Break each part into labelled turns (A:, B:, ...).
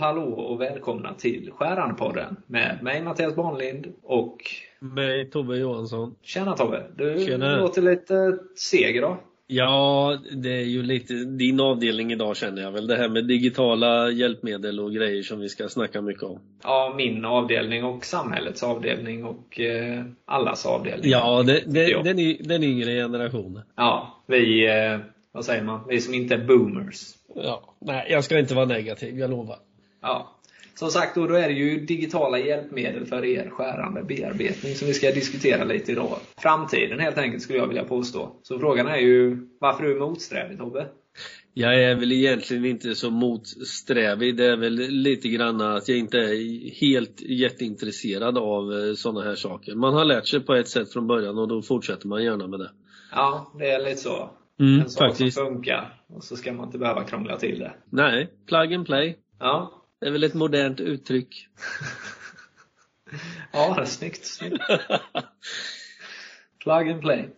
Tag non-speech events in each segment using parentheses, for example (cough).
A: Hallå och välkomna till Skärandepodden med mig Mattias Barnlind och
B: Mig, Tobbe Johansson.
A: Tjena Tobbe! Du
B: Tjena.
A: låter lite seg idag.
B: Ja, det är ju lite din avdelning idag känner jag väl. Det här med digitala hjälpmedel och grejer som vi ska snacka mycket om.
A: Ja, min avdelning och samhällets avdelning och eh, allas avdelning.
B: Ja, det, det. Den, den yngre generationen.
A: Ja, vi, eh, vad säger man, vi som inte är boomers.
B: Ja, nej, jag ska inte vara negativ, jag lovar.
A: Ja. Som sagt, då, då är det ju digitala hjälpmedel för er skärande bearbetning som vi ska diskutera lite idag. Framtiden helt enkelt skulle jag vilja påstå. Så frågan är ju varför du är motsträvig Tobbe?
B: Jag är väl egentligen inte så motsträvig. Det är väl lite grann att jag inte är helt jätteintresserad av sådana här saker. Man har lärt sig på ett sätt från början och då fortsätter man gärna med det.
A: Ja, det är lite så.
B: Mm,
A: en sak
B: faktiskt.
A: som funkar och så ska man inte behöva krångla till det.
B: Nej, plug and play.
A: Ja,
B: Det är väl ett modernt uttryck. (laughs)
A: ja snyggt. snyggt. (laughs) Plug and play.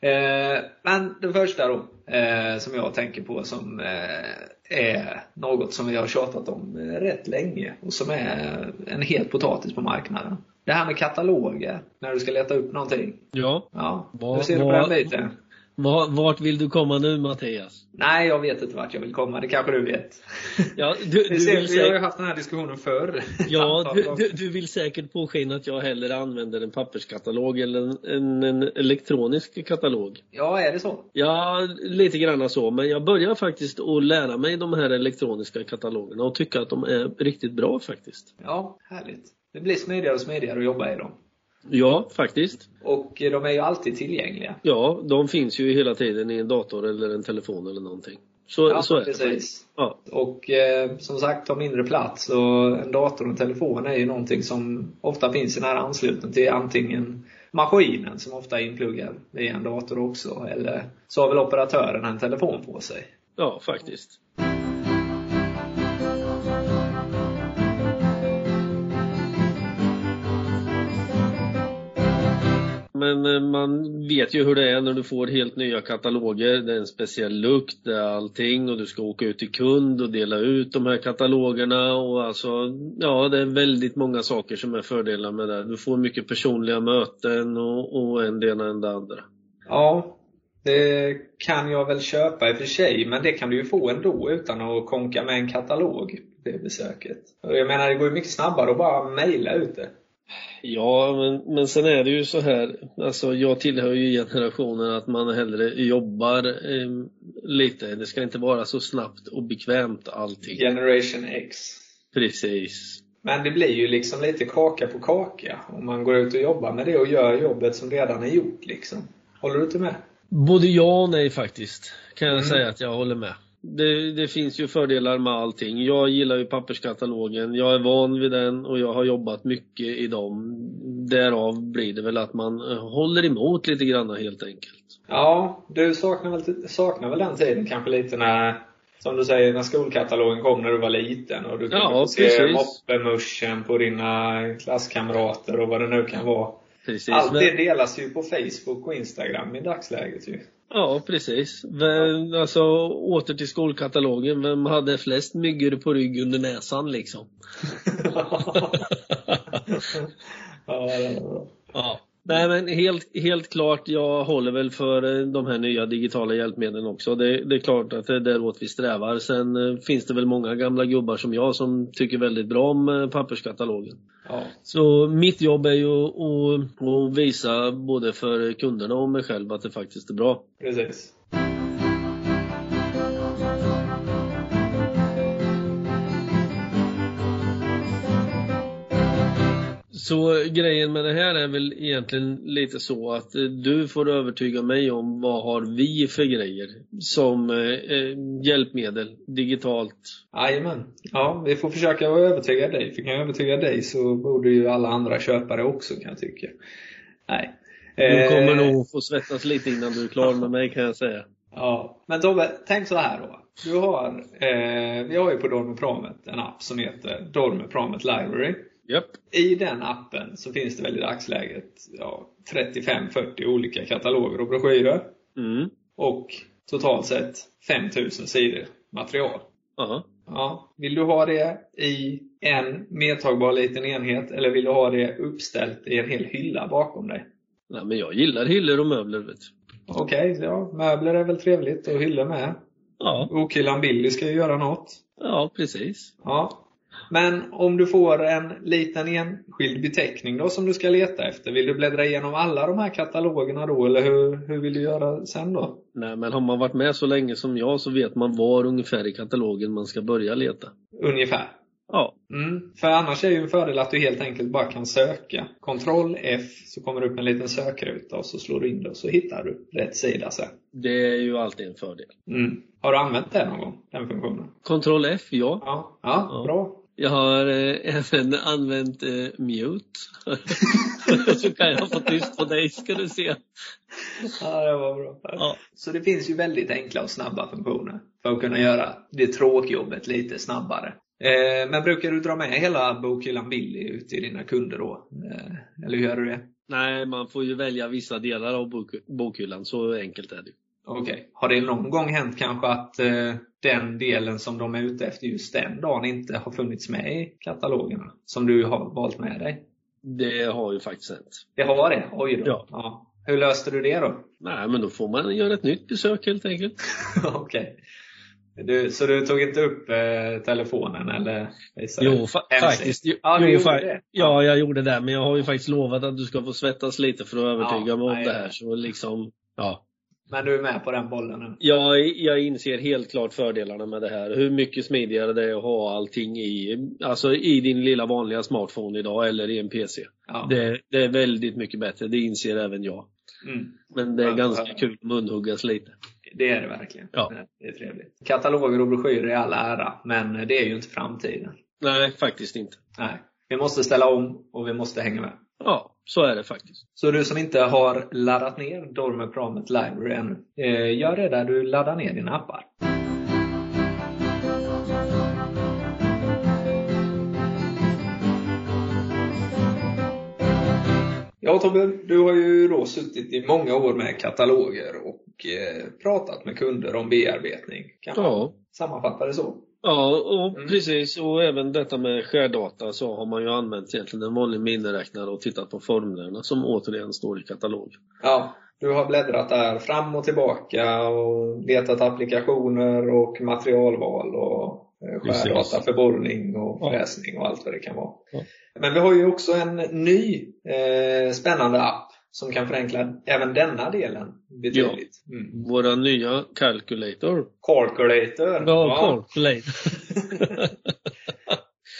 A: Eh, men det första då, eh, som jag tänker på som eh, är något som vi har tjatat om eh, rätt länge och som är en het potatis på marknaden. Det här med kataloger, när du ska leta upp någonting.
B: Ja.
A: Ja, hur ser du på den biten?
B: Va- Vart vill du komma nu Mattias?
A: Nej, jag vet inte vart jag vill komma. Det kanske du vet.
B: Ja, du,
A: Vi,
B: du
A: ser,
B: vill
A: vi har ju haft den här diskussionen förr. (laughs)
B: ja, du, du, du vill säkert påskina att jag hellre använder en papperskatalog eller en, en, en elektronisk katalog.
A: Ja, är det så?
B: Ja, lite grann så. Men jag börjar faktiskt att lära mig de här elektroniska katalogerna och tycka att de är riktigt bra faktiskt.
A: Ja, härligt. Det blir smidigare och smidigare att jobba i dem.
B: Ja, faktiskt.
A: Och eh, de är ju alltid tillgängliga.
B: Ja, de finns ju hela tiden i en dator eller en telefon eller någonting. Så,
A: Ja,
B: så är det.
A: precis.
B: Ja.
A: Och eh, som sagt, tar mindre plats och en dator och en telefon är ju någonting som ofta finns i nära anslutning till antingen maskinen som ofta är inpluggad i en dator också, eller så har väl operatören en telefon på sig.
B: ja, faktiskt. Men eh, man vet ju hur det är när du får helt nya kataloger. Det är en speciell lukt, det är allting och du ska åka ut till kund och dela ut de här katalogerna och alltså, ja det är väldigt många saker som är fördelar med det. Du får mycket personliga möten och, och en det ena än det andra.
A: Ja, det kan jag väl köpa i och för sig, men det kan du ju få ändå utan att konka med en katalog, det besöket. Jag menar, det går ju mycket snabbare att bara mejla ut det.
B: Ja, men, men sen är det ju så här, alltså jag tillhör ju generationen att man hellre jobbar eh, lite. Det ska inte vara så snabbt och bekvämt allting.
A: Generation X.
B: Precis.
A: Men det blir ju liksom lite kaka på kaka om man går ut och jobbar med det och gör jobbet som redan är gjort liksom. Håller du inte med?
B: Både ja och nej faktiskt, kan jag
A: Mm.
B: säga att jag håller med. Det, det finns ju fördelar med allting. Jag gillar ju papperskatalogen, jag är van vid den och jag har jobbat mycket i dem. Därav blir det väl att man eh, håller emot lite grann helt enkelt.
A: Ja, du saknar väl, saknar väl den tiden kanske lite när, som du säger, när skolkatalogen kom när du var liten och du kunde
B: Ja,
A: se
B: precis.
A: moppemuschen på dina klasskamrater och vad det nu kan vara.
B: Precis.
A: Allt
B: men-
A: det delas ju på Facebook och Instagram i dagsläget ju.
B: Ja, precis. Vem, alltså, åter till skolkatalogen. Vem hade flest myggor på rygg under näsan liksom? (laughs)
A: ja, det var bra.
B: Ja. Nej men helt, helt klart, jag håller väl för eh, de här nya digitala hjälpmedlen också. Det, det är klart att det är däråt vi strävar. Sen eh, finns det väl många gamla gubbar som jag som tycker väldigt bra om eh, papperskatalogen.
A: Ja.
B: Så mitt jobb är ju att, att visa både för kunderna och mig själv att det faktiskt är bra.
A: Precis.
B: Så grejen med det här är väl egentligen lite så att eh, du får övertyga mig om vad har vi för grejer som eh, eh, hjälpmedel digitalt.
A: Jajamän. Ja, vi får försöka övertyga dig. För kan jag övertyga dig så borde ju alla andra köpa det också kan jag tycka. Nej.
B: Du kommer
A: Eh,
B: nog få svettas lite innan du är klar med mig kan jag säga.
A: Ja. Men Tobbe, tänk så här då. Du har, eh, vi har ju på Dormepromet en app som heter Dormepromet Library.
B: Japp.
A: I den appen så finns det väl i dagsläget ja, 35-40 olika kataloger och broschyrer.
B: Mm.
A: Och totalt sett 5000 sidor material.
B: Ja.
A: Ja. Vill du ha det i en medtagbar liten enhet eller vill du ha det uppställt i en hel hylla bakom dig?
B: Nej, men jag gillar hyllor och möbler. Vet.
A: Okej, okay, ja, möbler är väl trevligt och hyllor med.
B: Ja.
A: Bokhyllan Billy ska ju göra något.
B: Ja, precis.
A: Ja. Men om du får en liten enskild beteckning då som du ska leta efter, vill du bläddra igenom alla de här katalogerna då eller hur, hur vill du göra sen då?
B: Nej, men har man varit med så länge som jag så vet man var ungefär i katalogen man ska börja leta.
A: Ungefär?
B: Ja.
A: Mm. För annars är ju en fördel att du helt enkelt bara kan söka. Ctrl F så kommer det upp en liten sökruta och så slår du in det och så hittar du rätt sida sen.
B: Det är ju alltid en fördel.
A: Mm. Har du använt det någon gång? Den funktionen?
B: Ctrl F, ja.
A: Ja, ja, ja. bra.
B: Jag har eh, även använt eh, mute. (laughs) så kan jag få tyst på dig ska du se.
A: Ja, det var bra.
B: Ja.
A: Så det finns ju väldigt enkla och snabba funktioner för att kunna göra det tråkjobbet lite snabbare. Eh, men brukar du dra med hela bokhyllan Billy ut till dina kunder då? Eh, eller hur gör du det?
B: Nej, man får ju välja vissa delar av bok bokhyllan. Så enkelt är det.
A: Okej. Okay. Har det någon gång hänt kanske att eh, den delen som de är ute efter just den dagen inte har funnits med i katalogerna? Som du har valt med dig?
B: Det har ju faktiskt hänt.
A: Det har det? Oj då.
B: Ja.
A: ja. Hur löste du det då?
B: Nej, men då får man göra ett nytt besök helt enkelt. (laughs)
A: Okej. Okay. Du, så du tog inte upp eh, telefonen eller
B: Jo, fa faktiskt. Jo,
A: ja,
B: jo,
A: fa det.
B: ja, jag gjorde det. Men jag har ju faktiskt lovat att du ska få svettas lite för att övertyga
A: ja,
B: mig om
A: nej,
B: det här. Så liksom, ja.
A: Men du är med på den bollen nu?
B: Ja, jag inser helt klart fördelarna med det här. Hur mycket smidigare det är att ha allting i, alltså i din lilla vanliga smartphone idag eller i en PC.
A: Ja.
B: Det, det, är väldigt mycket bättre, det inser även jag.
A: Mm.
B: Men det är
A: Ja,
B: ganska
A: ja.
B: kul att munhuggas lite.
A: Det är det verkligen.
B: Ja.
A: Det är trevligt. Kataloger och broschyrer är all ära, men det är ju inte framtiden.
B: Nej, faktiskt inte.
A: Nej. Vi måste ställa om och vi måste hänga med.
B: Ja, så är det faktiskt.
A: Så du som inte har laddat ner Dormer Promet Library ännu, eh, gör det där du laddar ner dina appar. Ja Tobbe, du har ju då suttit i många år med kataloger och eh, pratat med kunder om bearbetning. Kan man
B: Ja.
A: sammanfatta det så?
B: Ja, och
A: Mm.
B: precis. Och även detta med skärdata så har man ju använt egentligen en vanlig miniräknare och tittat på formlerna som återigen står i katalog.
A: Ja, du har bläddrat där fram och tillbaka och letat applikationer och materialval och eh, skärdata för borrning och fräsning och allt vad det kan vara.
B: Ja.
A: Men vi har ju också en ny eh, spännande app som kan förenkla även denna delen betydligt. Mm.
B: Våra nya calculator.
A: Calculator.
B: Ja, calculator. (laughs)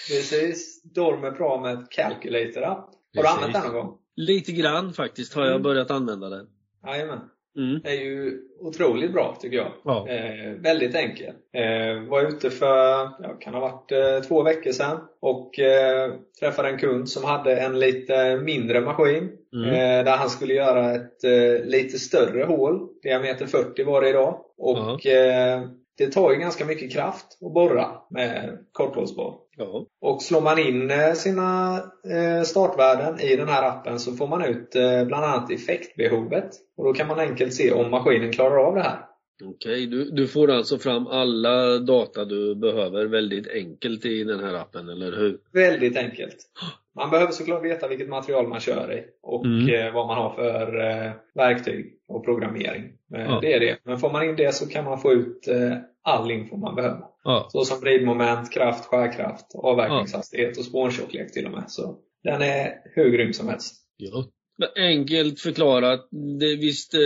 A: Precis. Dormer Promet Calculator app. Har du
B: Precis.
A: använt den någon gång?
B: Lite grann faktiskt har jag
A: Mm.
B: börjat använda den.
A: Jajamän.
B: Mm.
A: är ju otroligt bra tycker jag.
B: Ja.
A: Eh, väldigt enkel. Eh, var ute för, ja, kan ha varit eh, två veckor sedan och eh, träffade en kund som hade en lite mindre maskin.
B: Mm.
A: Eh, där han skulle göra ett eh, lite större hål. Diameter 40 var det idag. Och eh, det tar ju ganska mycket kraft att borra med korthållsborr.
B: Ja.
A: Och slår man in eh, sina eh, startvärden i den här appen så får man ut eh, bland annat effektbehovet. Och då kan man enkelt se om maskinen klarar av det här.
B: Okej, du, du får alltså fram alla data du behöver väldigt enkelt i den här appen, eller hur?
A: Väldigt enkelt. (gasps) Man behöver såklart veta vilket material man kör i och
B: Mm.
A: eh, vad man har för eh, verktyg och programmering. Eh,
B: Ja.
A: Det är det. Men får man in det så kan man få ut all info man behöver.
B: Ja.
A: Så som vridmoment, kraft, skärkraft, avverkningshastighet och spånskörlek till och med. Så den är hur grym som helst.
B: ja. Enkelt förklarat, det, visst eh,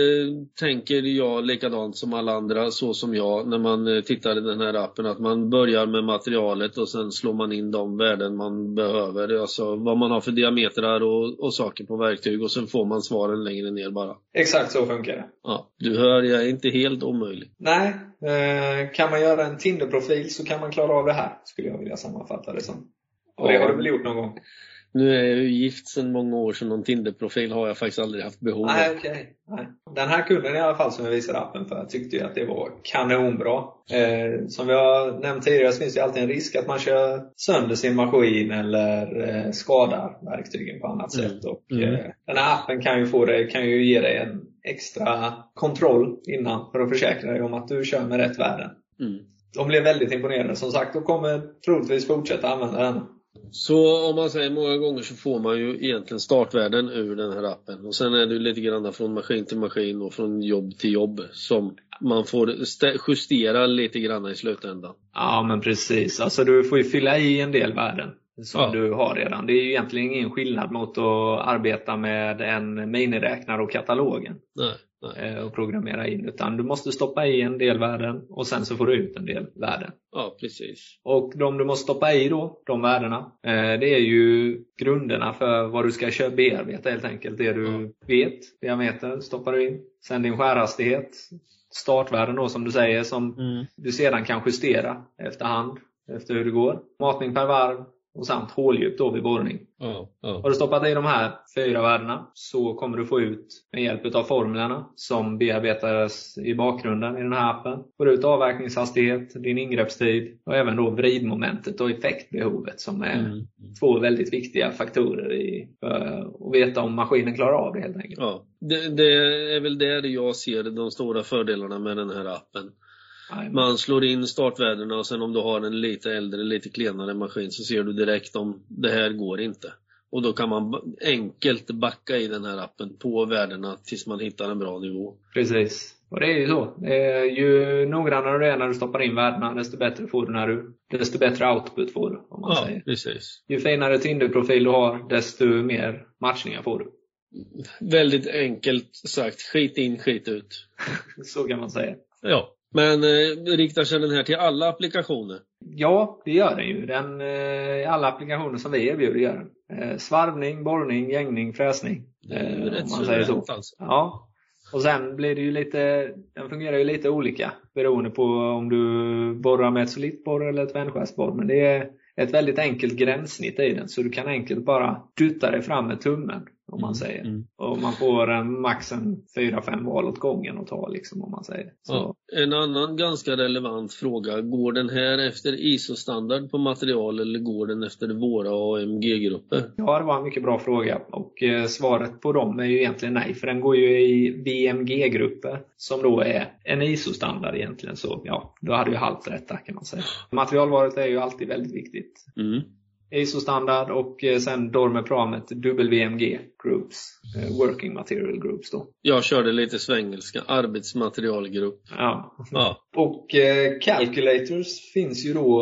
B: tänker jag likadant som alla andra, så som jag, när man eh, tittar i den här appen, att man börjar med materialet och sen slår man in de värden man behöver, alltså vad man har för diametrar och, och saker på verktyg och sen får man svaren längre ner bara.
A: Exakt så funkar det.
B: Ja, du hör, jag är inte helt omöjlig.
A: Nej, eh, kan man göra en Tinder-profil så kan man klara av det här, skulle jag vilja sammanfatta det som. Och det har du väl gjort någon gång?
B: Nu är jag ju gift sedan många år, så någon Tinder-profil har jag faktiskt aldrig haft behov av.
A: Nej, okej. Nej. Den här kunden i alla fall som jag visade appen för tyckte ju att det var kanonbra. Eh, som vi har nämnt tidigare så finns det alltid en risk att man kör sönder sin maskin eller eh, skadar verktygen på annat
B: Mm.
A: sätt. Och,
B: Mm.
A: eh, den här appen kan ju, få dig, kan ju ge dig en extra kontroll innan för att försäkra dig om att du kör med rätt värden.
B: Mm.
A: de blev väldigt imponerade. Som sagt, de kommer troligtvis fortsätta använda den.
B: Så om man säger många gånger så får man ju egentligen startvärden ur den här appen. Och sen är det lite grann från maskin till maskin och från jobb till jobb som man får justera lite grann i slutändan.
A: Ja men precis. Alltså du får ju fylla i en del värden som ja. du har redan. Det är ju egentligen ingen skillnad mot att arbeta med en miniräknare och katalogen.
B: Nej,
A: och programmera in. Utan du måste stoppa i en del värden och sen så får du ut en del värden.
B: Ja, precis.
A: Och de du måste stoppa i då, de värdena, eh, det är ju grunderna för vad du ska köra bearbeta helt enkelt. Det du ja. vet, diameter, stoppar du in. Sen din skärhastighet, startvärden då som du säger, som mm. du sedan kan justera efterhand, efter hur det går. Matning per varv, och samt håldjup då vid borrning.
B: Ja, ja.
A: Har du stoppat i de här fyra värdena så kommer du få ut med hjälp av formlerna som bearbetas i bakgrunden i den här appen. Får ut avverkningshastighet, din ingreppstid och även då vridmomentet och effektbehovet som är mm. två väldigt viktiga faktorer i, för att veta om maskinen klarar av det helt enkelt.
B: Ja, det, det är väl där jag ser de stora fördelarna med den här appen. Man slår in startvärdena och sen om du har en lite äldre, lite klenare maskin så ser du direkt om det här går inte. Och då kan man enkelt backa i den här appen på värdena tills man hittar en bra nivå.
A: Precis. Och det är ju så. Ju noggrannare du är när du stoppar in värdena, desto bättre får du när du, desto bättre output får du. Om man
B: ja,
A: säger.
B: precis.
A: Ju finare Tinder-profil du har, desto mer matchningar får du.
B: Väldigt enkelt sagt. Skit in, skit ut. (laughs)
A: så kan man säga.
B: Ja. Men eh, riktar sig den här till alla applikationer?
A: Ja, det gör den ju. Den, eh, alla applikationer som vi erbjuder gör den. Eh, svarvning, borrning, gängning, fräsning.
B: Det är ju eh, rätt man säger så. Alltså.
A: Ja. Och sen blir det ju lite, den fungerar ju lite olika beroende på om du borrar med ett solitborr eller ett vändskärsborr. Men det är ett väldigt enkelt gränssnitt i den så du kan enkelt bara dutta dig fram med tummen om man mm, säger. Mm. Och man får en max en 4-5 val åt gången att ta liksom om man säger.
B: Ja, en annan ganska relevant fråga. Går den här efter ISO-standard på material eller går den efter våra AMG-grupper?
A: Ja, det var en mycket bra fråga och eh, svaret på dem är ju egentligen nej för den går ju i VMG-grupper som då är en ISO-standard egentligen. Så ja, då hade ju halvt rätt där kan man säga. Materialvalet är ju alltid väldigt viktigt.
B: Mm.
A: ISO-standard och eh, sen Dormer-programmet WMG Groups, eh, Working Material Groups då.
B: Jag körde lite svengelska, arbetsmaterialgrupp.
A: Ja.
B: ja.
A: Och eh, Calculators finns ju då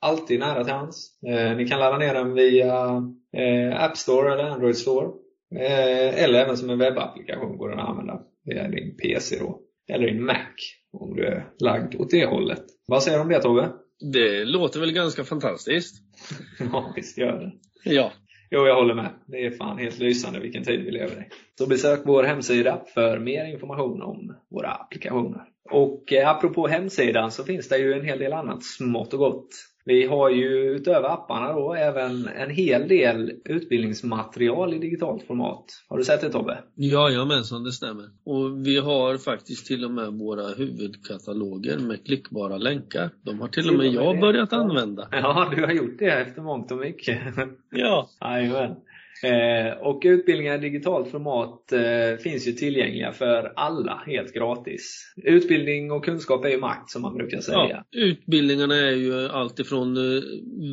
A: alltid nära till hands. Eh, ni kan ladda ner den via eh, App Store eller Android Store. Eh, eller även som en webbapplikation går den att använda via din PC då. Eller din Mac om du är lagd åt det hållet. Vad säger du om det Tobbe?
B: Det låter väl ganska fantastiskt? (laughs)
A: ja, visst gör det.
B: Ja.
A: Jo, jag håller med. Det är fan helt lysande vilken tid vi lever i. Så besök vår hemsida för mer information om våra applikationer. Och eh, apropå hemsidan så finns det ju en hel del annat smått och gott vi har ju utöver apparna då även en hel del utbildningsmaterial i digitalt format. Har du sett det Tobbe?
B: Jajamensan, det stämmer. Och vi har faktiskt till och med våra huvudkataloger med klickbara länkar. De har till och med jag börjat använda.
A: Ja, du har gjort det efter mångt och mycket.
B: Ja. (laughs)
A: Jajamän. Eh, och utbildningar i digitalt format eh, finns ju tillgängliga för alla helt gratis. Utbildning och kunskap är ju makt som man brukar säga. Ja,
B: utbildningarna är ju alltifrån eh,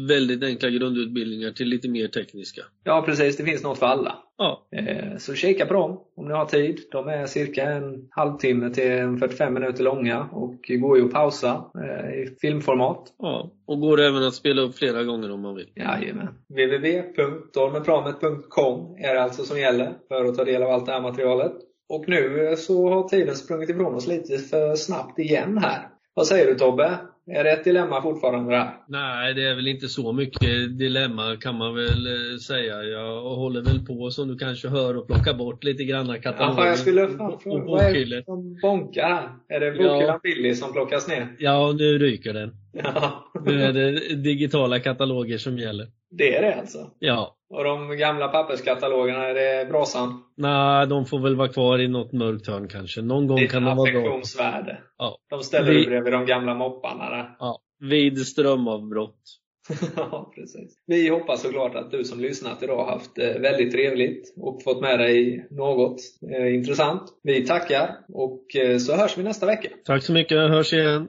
B: väldigt enkla grundutbildningar till lite mer tekniska.
A: Ja precis, det finns något för alla.
B: Ja.
A: Eh, så kika på dem om ni har tid. De är cirka en halvtimme till 45 minuter långa och går ju att pausa eh, i filmformat.
B: Ja, och går även att spela upp flera gånger om man vill.
A: Jajamän. www.dormepramet.com är alltså som gäller för att ta del av allt det här materialet. Och nu så har tiden sprungit ifrån oss lite för snabbt igen här. Vad säger du Tobbe? Är det ett dilemma fortfarande det här?
B: Nej, det är väl inte så mycket dilemma kan man väl eh, säga. Jag håller väl på som du kanske hör och plockar bort lite granna kataloger.
A: Ja, jag skulle fan fråga, vad är det som bonkar? Är det bokhyllan ja. Som plockas ner?
B: Ja, nu ryker den. (laughs) Ja. Nu är det digitala kataloger som gäller.
A: Det är det alltså?
B: Ja.
A: Och de gamla papperskatalogerna, är det brasan?
B: Nej, de får väl vara kvar i något mörkt hörn kanske. Någon gång kan de vara bra.
A: affektionsvärde.
B: Ja.
A: De ställer Vi... bredvid de gamla mopparna där.
B: Ja. Vid strömavbrott. (laughs)
A: ja, precis. Vi hoppas såklart att du som lyssnat idag haft eh, väldigt trevligt och fått med dig något eh, intressant. Vi tackar och eh, så hörs vi nästa vecka.
B: Tack så mycket, hörs igen.